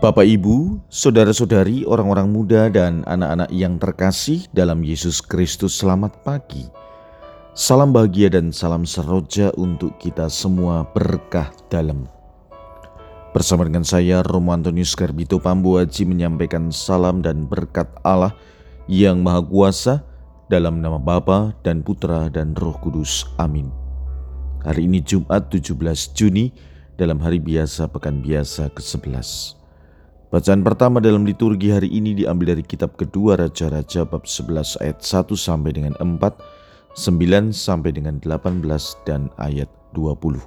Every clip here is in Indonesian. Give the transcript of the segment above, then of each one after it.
Bapak, Ibu, saudara-saudari, orang-orang muda, dan anak-anak yang terkasih dalam Yesus Kristus, selamat pagi. Salam bahagia dan salam seroja untuk kita semua berkah dalam. Bersama dengan saya, Romo Antonius Garbito Pambuaji menyampaikan salam dan berkat Allah yang Maha Kuasa dalam nama Bapa dan Putra dan Roh Kudus. Amin. Hari ini Jumat 17 Juni dalam hari biasa pekan biasa ke-11. Bacaan pertama dalam liturgi hari ini diambil dari kitab kedua Raja-Raja bab 11 ayat 1 sampai dengan 4, 9 sampai dengan 18 dan ayat 20.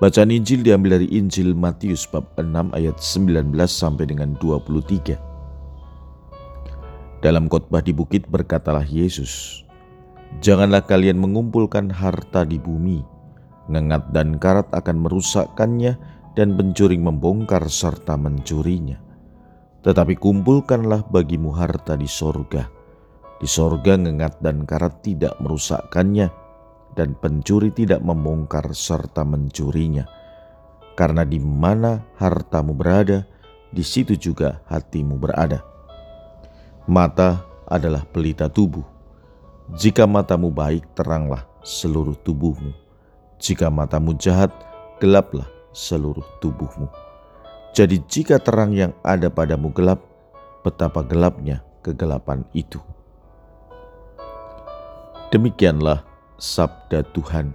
Bacaan Injil diambil dari Injil Matius bab 6 ayat 19 sampai dengan 23. Dalam khotbah di bukit berkatalah Yesus, Janganlah kalian mengumpulkan harta di bumi, ngengat dan karat akan merusakkannya, dan pencuri membongkar serta mencurinya. Tetapi kumpulkanlah bagimu harta di sorga. Di sorga ngengat dan karat tidak merusakkannya, dan pencuri tidak membongkar serta mencurinya. Karena di mana hartamu berada, di situ juga hatimu berada. Mata adalah pelita tubuh. Jika matamu baik, teranglah seluruh tubuhmu. Jika matamu jahat, gelaplah seluruh tubuhmu. Jadi jika terang yang ada padamu gelap, betapa gelapnya kegelapan itu. Demikianlah sabda Tuhan.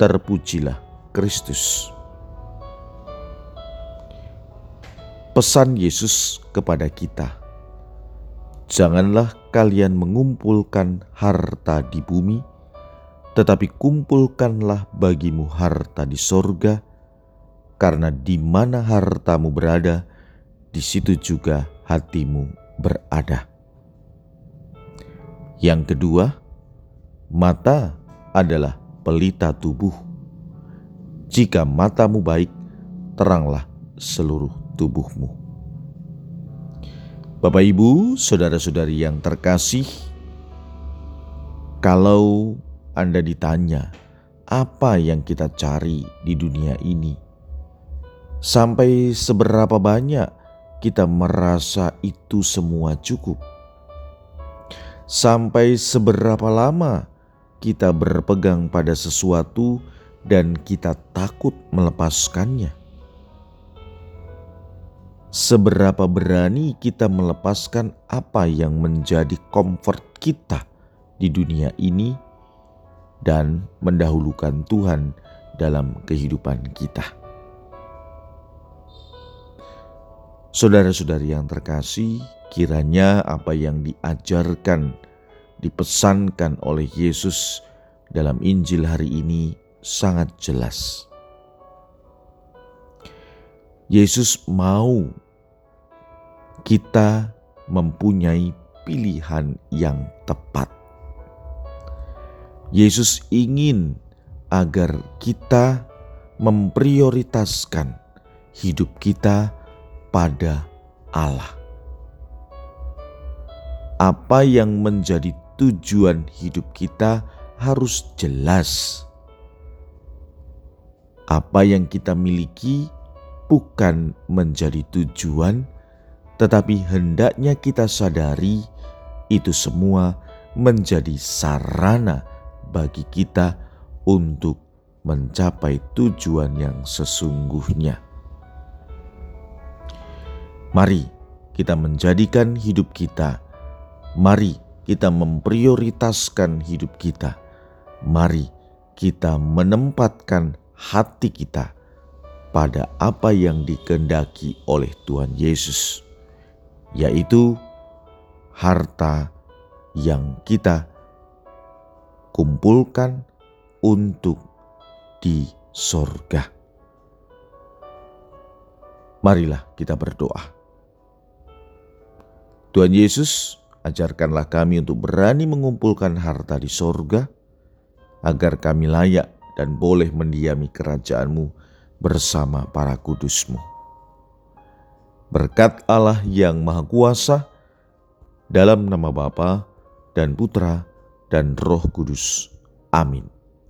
Terpujilah Kristus. Pesan Yesus kepada kita. Janganlah kalian mengumpulkan harta di bumi, tetapi kumpulkanlah bagimu harta di sorga, karena di mana hartamu berada, di situ juga hatimu berada. Yang kedua, mata adalah pelita tubuh. Jika matamu baik, teranglah seluruh tubuhmu. Bapak, ibu, saudara-saudari yang terkasih, kalau anda ditanya, apa yang kita cari di dunia ini? Sampai seberapa banyak kita merasa itu semua cukup? Sampai seberapa lama kita berpegang pada sesuatu dan kita takut melepaskannya? Seberapa berani kita melepaskan apa yang menjadi comfort kita di dunia ini? dan mendahulukan Tuhan dalam kehidupan kita. Saudara-saudari yang terkasih, kiranya apa yang diajarkan, dipesankan oleh Yesus dalam Injil hari ini sangat jelas. Yesus mau kita mempunyai pilihan yang tepat. Yesus ingin agar kita memprioritaskan hidup kita pada Allah. Apa yang menjadi tujuan hidup kita harus jelas. Apa yang kita miliki bukan menjadi tujuan, tetapi hendaknya kita sadari itu semua menjadi sarana bagi kita untuk mencapai tujuan yang sesungguhnya. Mari kita menjadikan hidup kita, mari kita memprioritaskan hidup kita, mari kita menempatkan hati kita pada apa yang dikendaki oleh Tuhan Yesus, yaitu harta yang kita kumpulkan untuk di sorga. Marilah kita berdoa. Tuhan Yesus, ajarkanlah kami untuk berani mengumpulkan harta di sorga, agar kami layak dan boleh mendiami kerajaanmu bersama para kudusmu. Berkat Allah yang Maha Kuasa, dalam nama Bapa dan Putra dan Roh Kudus. Amin.